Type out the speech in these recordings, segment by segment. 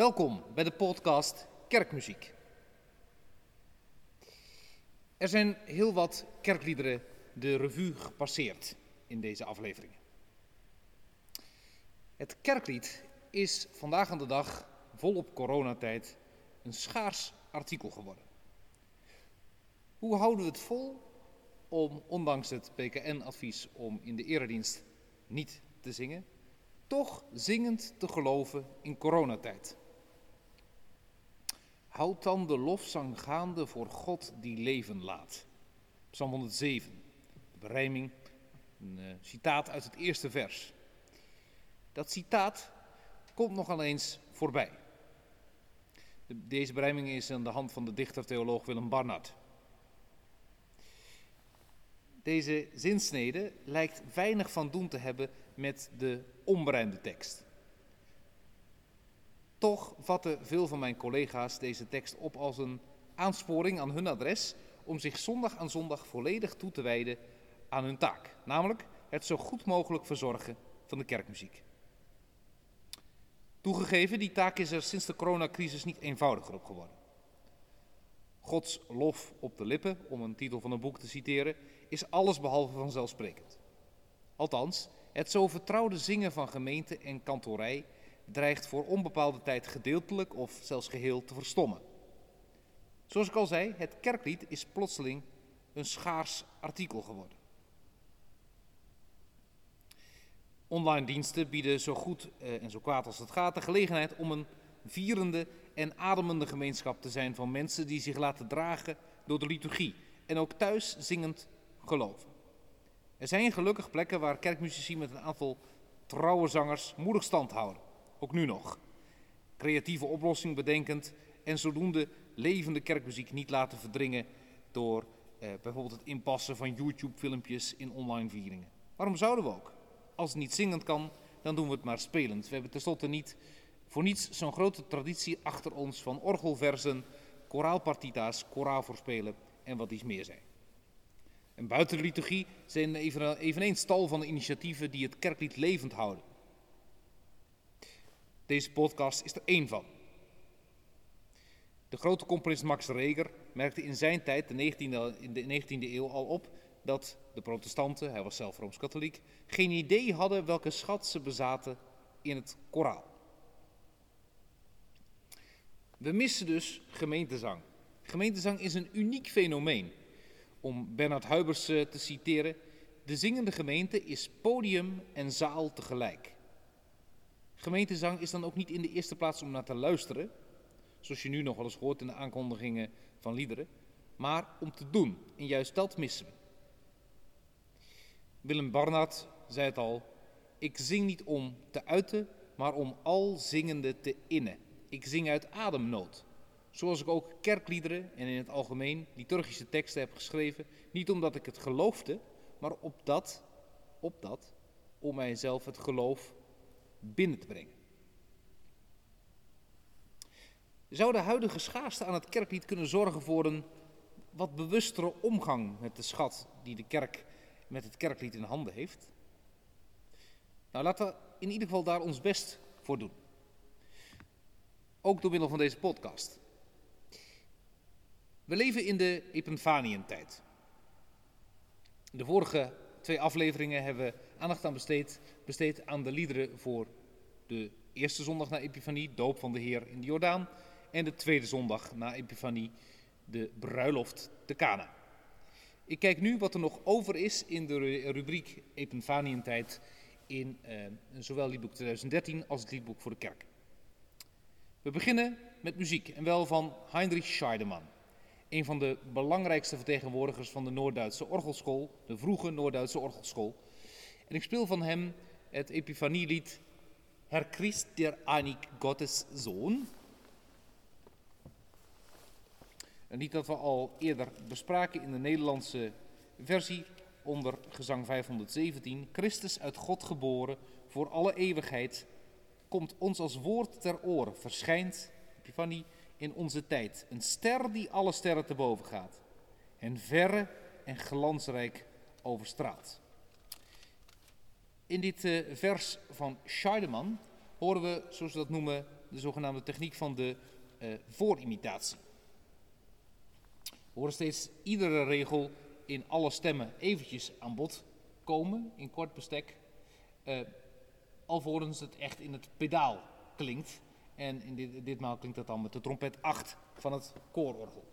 Welkom bij de podcast Kerkmuziek. Er zijn heel wat kerkliederen de revue gepasseerd in deze afleveringen. Het kerklied is vandaag aan de dag, volop coronatijd, een schaars artikel geworden. Hoe houden we het vol om, ondanks het PKN-advies om in de eredienst niet te zingen, toch zingend te geloven in coronatijd? Houd dan de lofzang gaande voor God die leven laat. Psalm 107, de berijming, een uh, citaat uit het eerste vers. Dat citaat komt nogal eens voorbij. De, deze berijming is aan de hand van de dichter-theoloog Willem Barnard. Deze zinsnede lijkt weinig van doen te hebben met de onberijmde tekst. Toch vatten veel van mijn collega's deze tekst op als een aansporing aan hun adres om zich zondag aan zondag volledig toe te wijden aan hun taak, namelijk het zo goed mogelijk verzorgen van de kerkmuziek. Toegegeven, die taak is er sinds de coronacrisis niet eenvoudiger op geworden. Gods lof op de lippen, om een titel van een boek te citeren, is allesbehalve vanzelfsprekend. Althans, het zo vertrouwde zingen van gemeente en kantorij dreigt voor onbepaalde tijd gedeeltelijk of zelfs geheel te verstommen. Zoals ik al zei, het kerklied is plotseling een schaars artikel geworden. Online diensten bieden zo goed eh, en zo kwaad als het gaat de gelegenheid om een vierende en ademende gemeenschap te zijn van mensen die zich laten dragen door de liturgie en ook thuis zingend geloven. Er zijn gelukkig plekken waar kerkmuzici met een aantal trouwe zangers moedig stand houden, ook nu nog. Creatieve oplossing bedenkend en zodoende levende kerkmuziek niet laten verdringen door eh, bijvoorbeeld het inpassen van YouTube-filmpjes in online vieringen. Waarom zouden we ook? Als het niet zingend kan, dan doen we het maar spelend. We hebben tenslotte niet voor niets zo'n grote traditie achter ons van orgelversen, koraalpartita's, koraalvoorspelen en wat iets meer zijn. En buiten de liturgie zijn even, eveneens tal van initiatieven die het kerklied levend houden. Deze podcast is er één van. De grote componist Max Reger merkte in zijn tijd, de 19e, in de 19e eeuw, al op dat de protestanten, hij was zelf rooms-katholiek, geen idee hadden welke schat ze bezaten in het koraal. We missen dus gemeentezang. Gemeentezang is een uniek fenomeen. Om Bernard Huibers te citeren, de zingende gemeente is podium en zaal tegelijk. Gemeentezang is dan ook niet in de eerste plaats om naar te luisteren, zoals je nu nog wel eens hoort in de aankondigingen van liederen, maar om te doen. En juist dat missen we. Willem Barnard zei het al, ik zing niet om te uiten, maar om al zingende te innen. Ik zing uit ademnood. Zoals ik ook kerkliederen en in het algemeen liturgische teksten heb geschreven, niet omdat ik het geloofde, maar opdat, opdat, om mijzelf het geloof binnen te brengen. Zou de huidige schaarste aan het kerklied kunnen zorgen voor een wat bewustere omgang met de schat die de kerk met het kerklied in handen heeft? Nou, laten we in ieder geval daar ons best voor doen. Ook door middel van deze podcast. We leven in de Epifaniëntijd. De vorige twee afleveringen hebben we aandacht aan besteed, aan de liederen voor de eerste zondag na Epifanie, doop van de Heer in de Jordaan, en de tweede zondag na Epifanie, de bruiloft te Cana. Ik kijk nu wat er nog over is in de rubriek Epifaniëntijd in eh, zowel liedboek 2013 als het liedboek voor de kerk. We beginnen met muziek en wel van Heinrich Scheidemann, een van de belangrijkste vertegenwoordigers van de Noord-Duitse orgelschool, de vroege Noord-Duitse orgelschool. En ik speel van hem het Epifanielied Herr Christ der Einig Gottes Zoon. Een lied dat we al eerder bespraken in de Nederlandse versie onder gezang 517. Christus uit God geboren, voor alle eeuwigheid, komt ons als woord ter oren, verschijnt, Epifanie, in onze tijd. Een ster die alle sterren te boven gaat en verre en glansrijk overstraalt. In dit uh, vers van Scheidemann horen we, zoals we dat noemen, de zogenaamde techniek van de uh, voorimitatie. We horen steeds iedere regel in alle stemmen eventjes aan bod komen in kort bestek, uh, alvorens het echt in het pedaal klinkt. En in dit, ditmaal klinkt dat dan met de trompet 8 van het koororgel.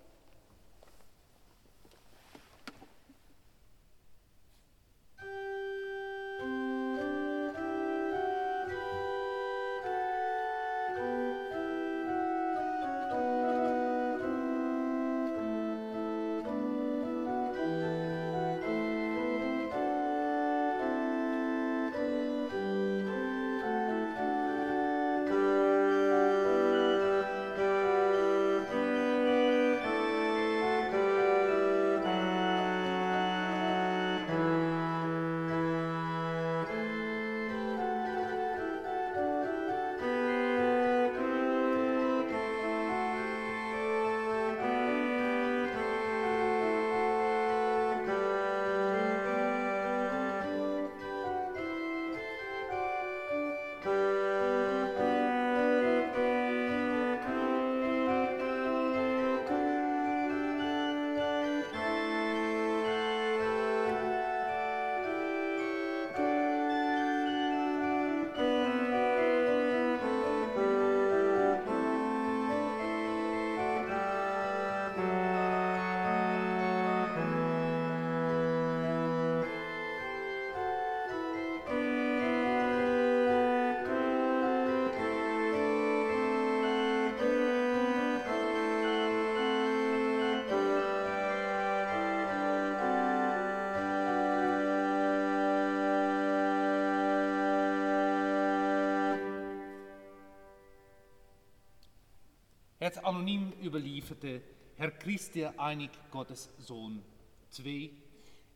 Het anoniem überlieferte Herr Christe einig Gottes Zoon 2,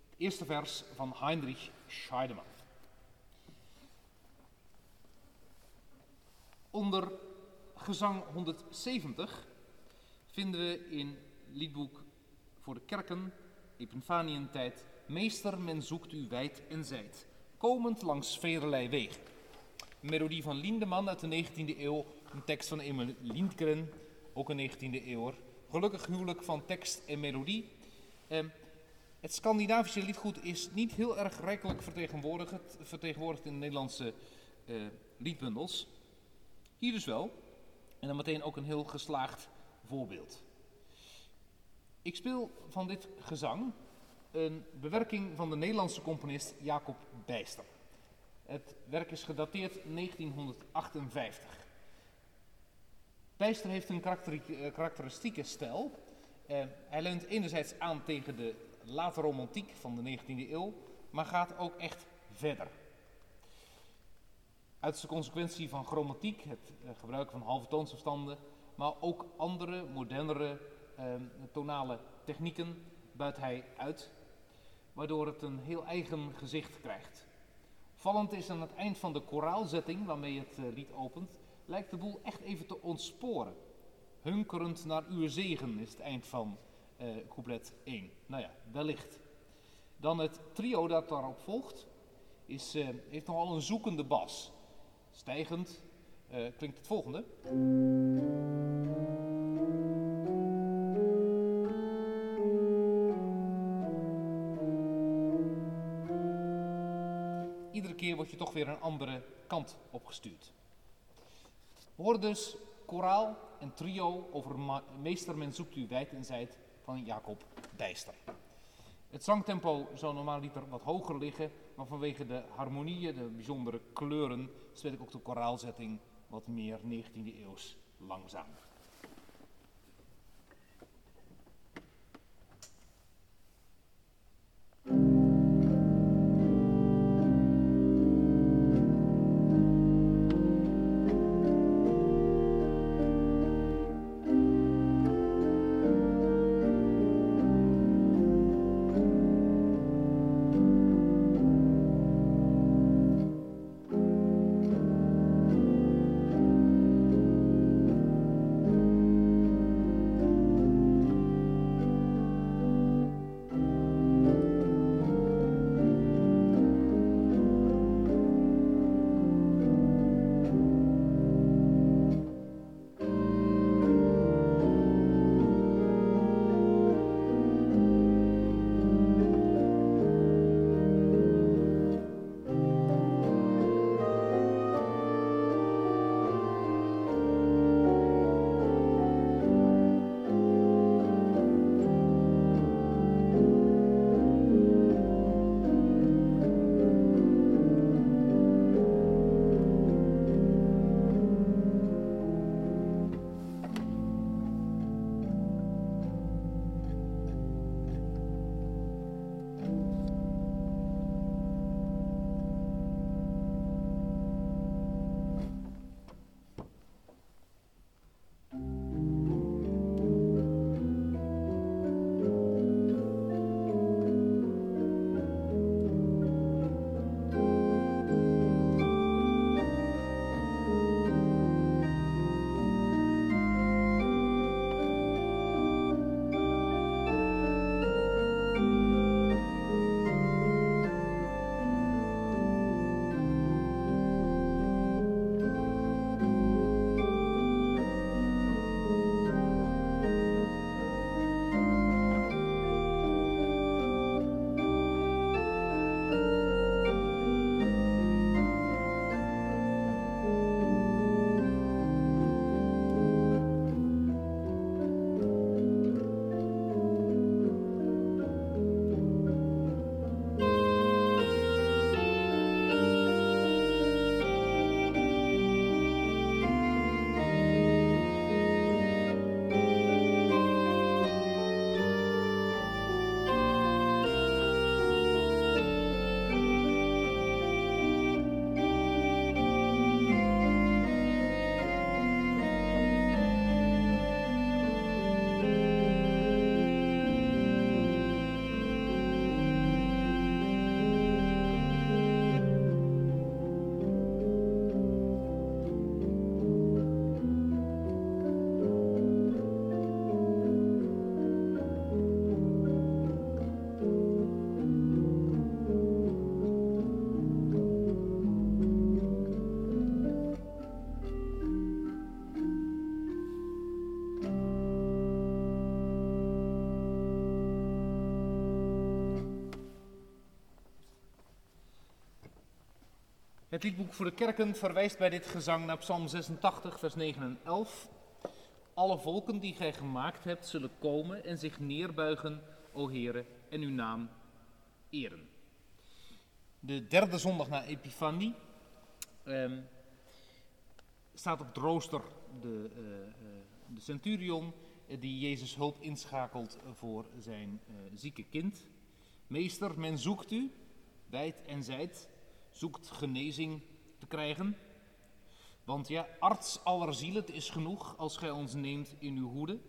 het eerste vers van Heinrich Scheidemann. Onder gezang 170 vinden we in liedboek voor de kerken, Epifanientijd, Meester, men zoekt u wijd en zijd, komend langs velerlei wegen. Melodie van Lindeman uit de 19e eeuw, een tekst van Emil Lindgren, ook een 19e eeuw. Gelukkig huwelijk van tekst en melodie. Eh, het Scandinavische liedgoed is niet heel erg rijkelijk vertegenwoordigd, vertegenwoordigd in de Nederlandse eh, liedbundels. Hier dus wel. En dan meteen ook een heel geslaagd voorbeeld. Ik speel van dit gezang een bewerking van de Nederlandse componist Jacob Bijster. Het werk is gedateerd 1958. Bijster heeft een eh, karakteristieke stijl. Uh, hij leunt enerzijds aan tegen de late romantiek van de 19e eeuw, maar gaat ook echt verder. Uit de consequentie van chromatiek, het uh, gebruik van halve toonsafstanden, maar ook andere, modernere ehm, tonale technieken buit hij uit, waardoor het een heel eigen gezicht krijgt. Vallend is aan het eind van de koraalzetting waarmee het lied opent, lijkt de boel echt even te ontsporen. Hunkerend naar uw zegen is het eind van uh, couplet 1. Nou ja, wellicht. Dan het trio dat daarop volgt, is, uh, heeft nogal een zoekende bas. Stijgend uh, klinkt het volgende. Iedere keer word je toch weer een andere kant opgestuurd. Hoor dus koraal en trio over Meester Men zoekt u wijd en zijd van Jacob Dijster. Het zangtempo zou normaal er wat hoger liggen, maar vanwege de harmonieën, de bijzondere kleuren, speel ik ook de koraalzetting wat meer 19e eeuws langzaam. Het liedboek voor de kerken verwijst bij dit gezang naar Psalm 86, vers 9 en 11. Alle volken die gij gemaakt hebt zullen komen en zich neerbuigen, o Heere, en uw naam eren. De derde zondag na Epifanie ehm, staat op het rooster de, uh, de centurion die Jezus hulp inschakelt voor zijn uh, zieke kind. Meester, men zoekt u, wijd en zijd, zoekt genezing te krijgen. Want ja, arts aller zielen, het is genoeg als gij ons neemt in uw hoede.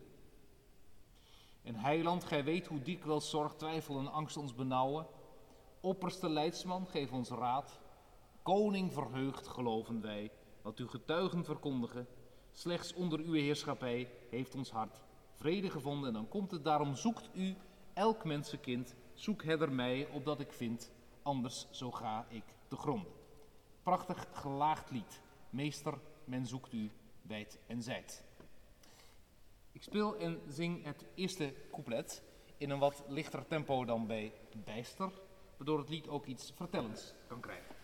En heiland, gij weet hoe dikwijls zorg, twijfel en angst ons benauwen. Opperste leidsman, geef ons raad. Koning verheugd, geloven wij, wat uw getuigen verkondigen. Slechts onder uw heerschappij heeft ons hart vrede gevonden. En dan komt het, daarom zoekt u, elk mensenkind, zoek herder mij, opdat ik vind, anders zo ga ik gronden. Prachtig gelaagd lied. Meester, men zoekt u wijd en zijd. Ik speel en zing het eerste couplet in een wat lichter tempo dan bij Bijster, waardoor het lied ook iets vertellends kan krijgen.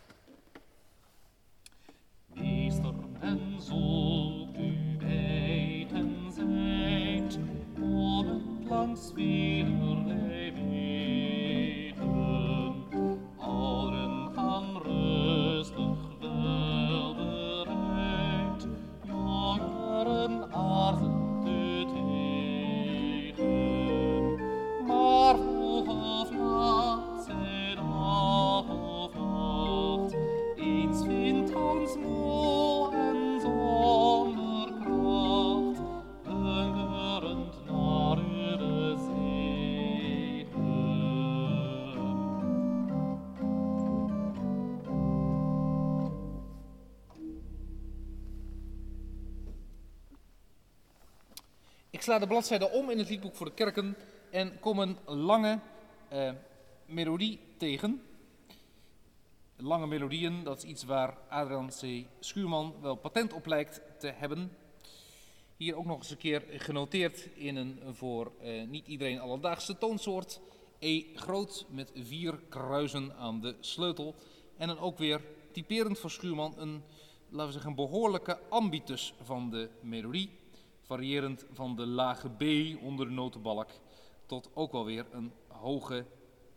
Meester, men zoekt u wijd en zijd, om langs velerlei Ik sla de bladzijde om in het liedboek voor de kerken en kom een lange eh, melodie tegen. Lange melodieën, dat is iets waar Adrian C. Schuurman wel patent op lijkt te hebben. Hier ook nog eens een keer genoteerd in een voor eh, niet iedereen alledaagse toonsoort. E groot met vier kruisen aan de sleutel. En dan ook weer typerend voor Schuurman een, laten we zeggen, behoorlijke ambitus van de melodie. Variërend van de lage B onder de notenbalk tot ook wel weer een hoge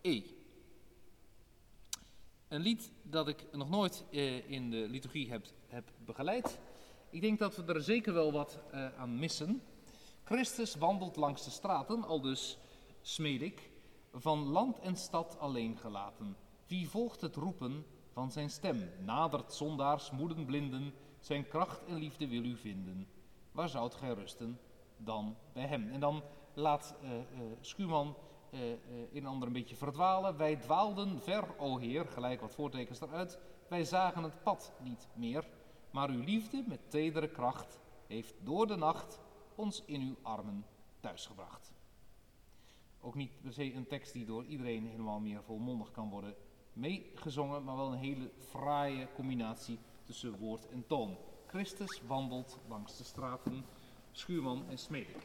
E. Een lied dat ik nog nooit eh, in de liturgie heb, heb begeleid. Ik denk dat we er zeker wel wat eh, aan missen. Christus wandelt langs de straten, al dus smeed ik, van land en stad alleen gelaten. Wie volgt het roepen van zijn stem? Nadert zondaars, moeden, blinden, zijn kracht en liefde wil u vinden. Waar zoudt gij rusten dan bij hem? En dan laat eh, eh, Schuurman eh, eh, in ander een beetje verdwalen. Wij dwaalden ver, o Heer, gelijk wat voortekens eruit. Wij zagen het pad niet meer, maar uw liefde met tedere kracht heeft door de nacht ons in uw armen thuisgebracht. Ook niet per se een tekst die door iedereen helemaal meer volmondig kan worden meegezongen, maar wel een hele fraaie combinatie tussen woord en toon. Christus wandelt langs de straten, Schuurman en Smedik.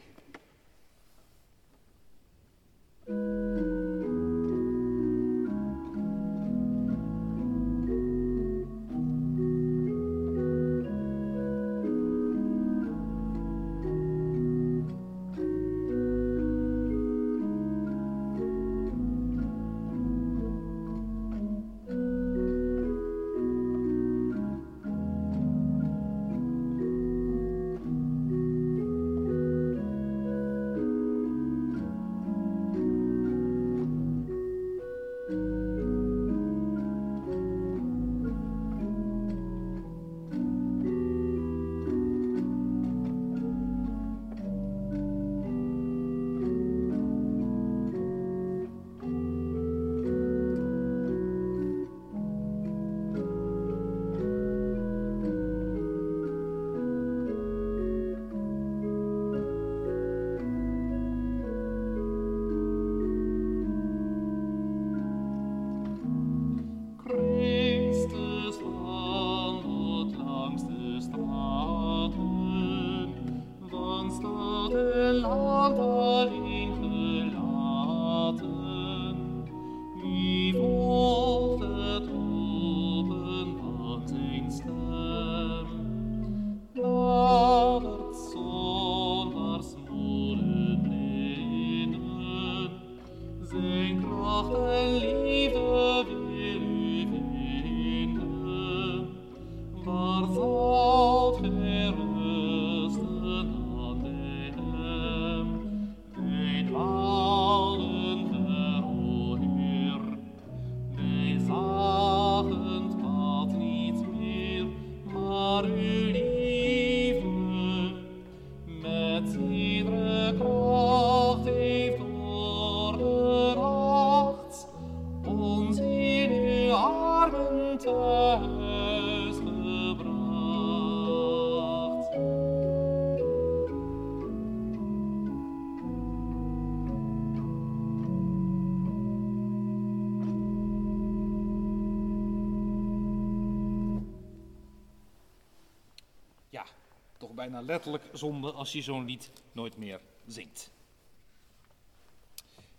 Bijna letterlijk zonde als je zo'n lied nooit meer zingt.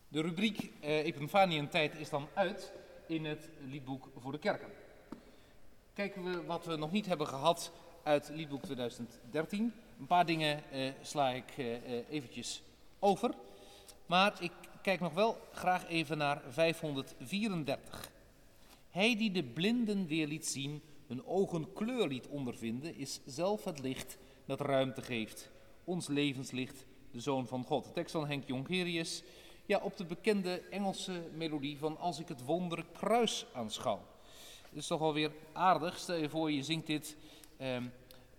De rubriek eh, tijd is dan uit in het liedboek voor de kerken. Kijken we wat we nog niet hebben gehad uit liedboek 2013. Een paar dingen eh, sla ik eh, eh, eventjes over. Maar ik kijk nog wel graag even naar 534. Hij die de blinden weer liet zien, hun ogen kleur liet ondervinden, is zelf het licht dat ruimte geeft. Ons levenslicht, de Zoon van God. De tekst van Henk Jongerius. Ja, op de bekende Engelse melodie van Als ik het wonder kruis aanschouw. Het is toch alweer aardig. Stel je voor, je zingt dit ehm,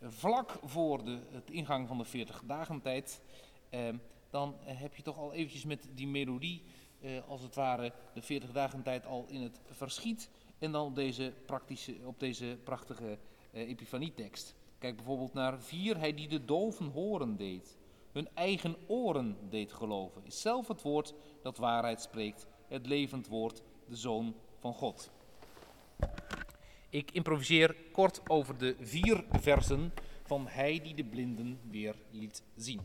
vlak voor de het ingang van de 40 dagen tijd. Ehm, dan heb je toch al eventjes met die melodie, eh, als het ware, de 40 dagen tijd al in het verschiet. En dan op deze, praktische, op deze prachtige eh, epifanietekst. Kijk bijvoorbeeld naar vier, hij die de doven horen deed. Hun eigen oren deed geloven. Is zelf het woord dat waarheid spreekt. Het levend woord, de Zoon van God. Ik improviseer kort over de vier versen van Hij die de blinden weer liet zien.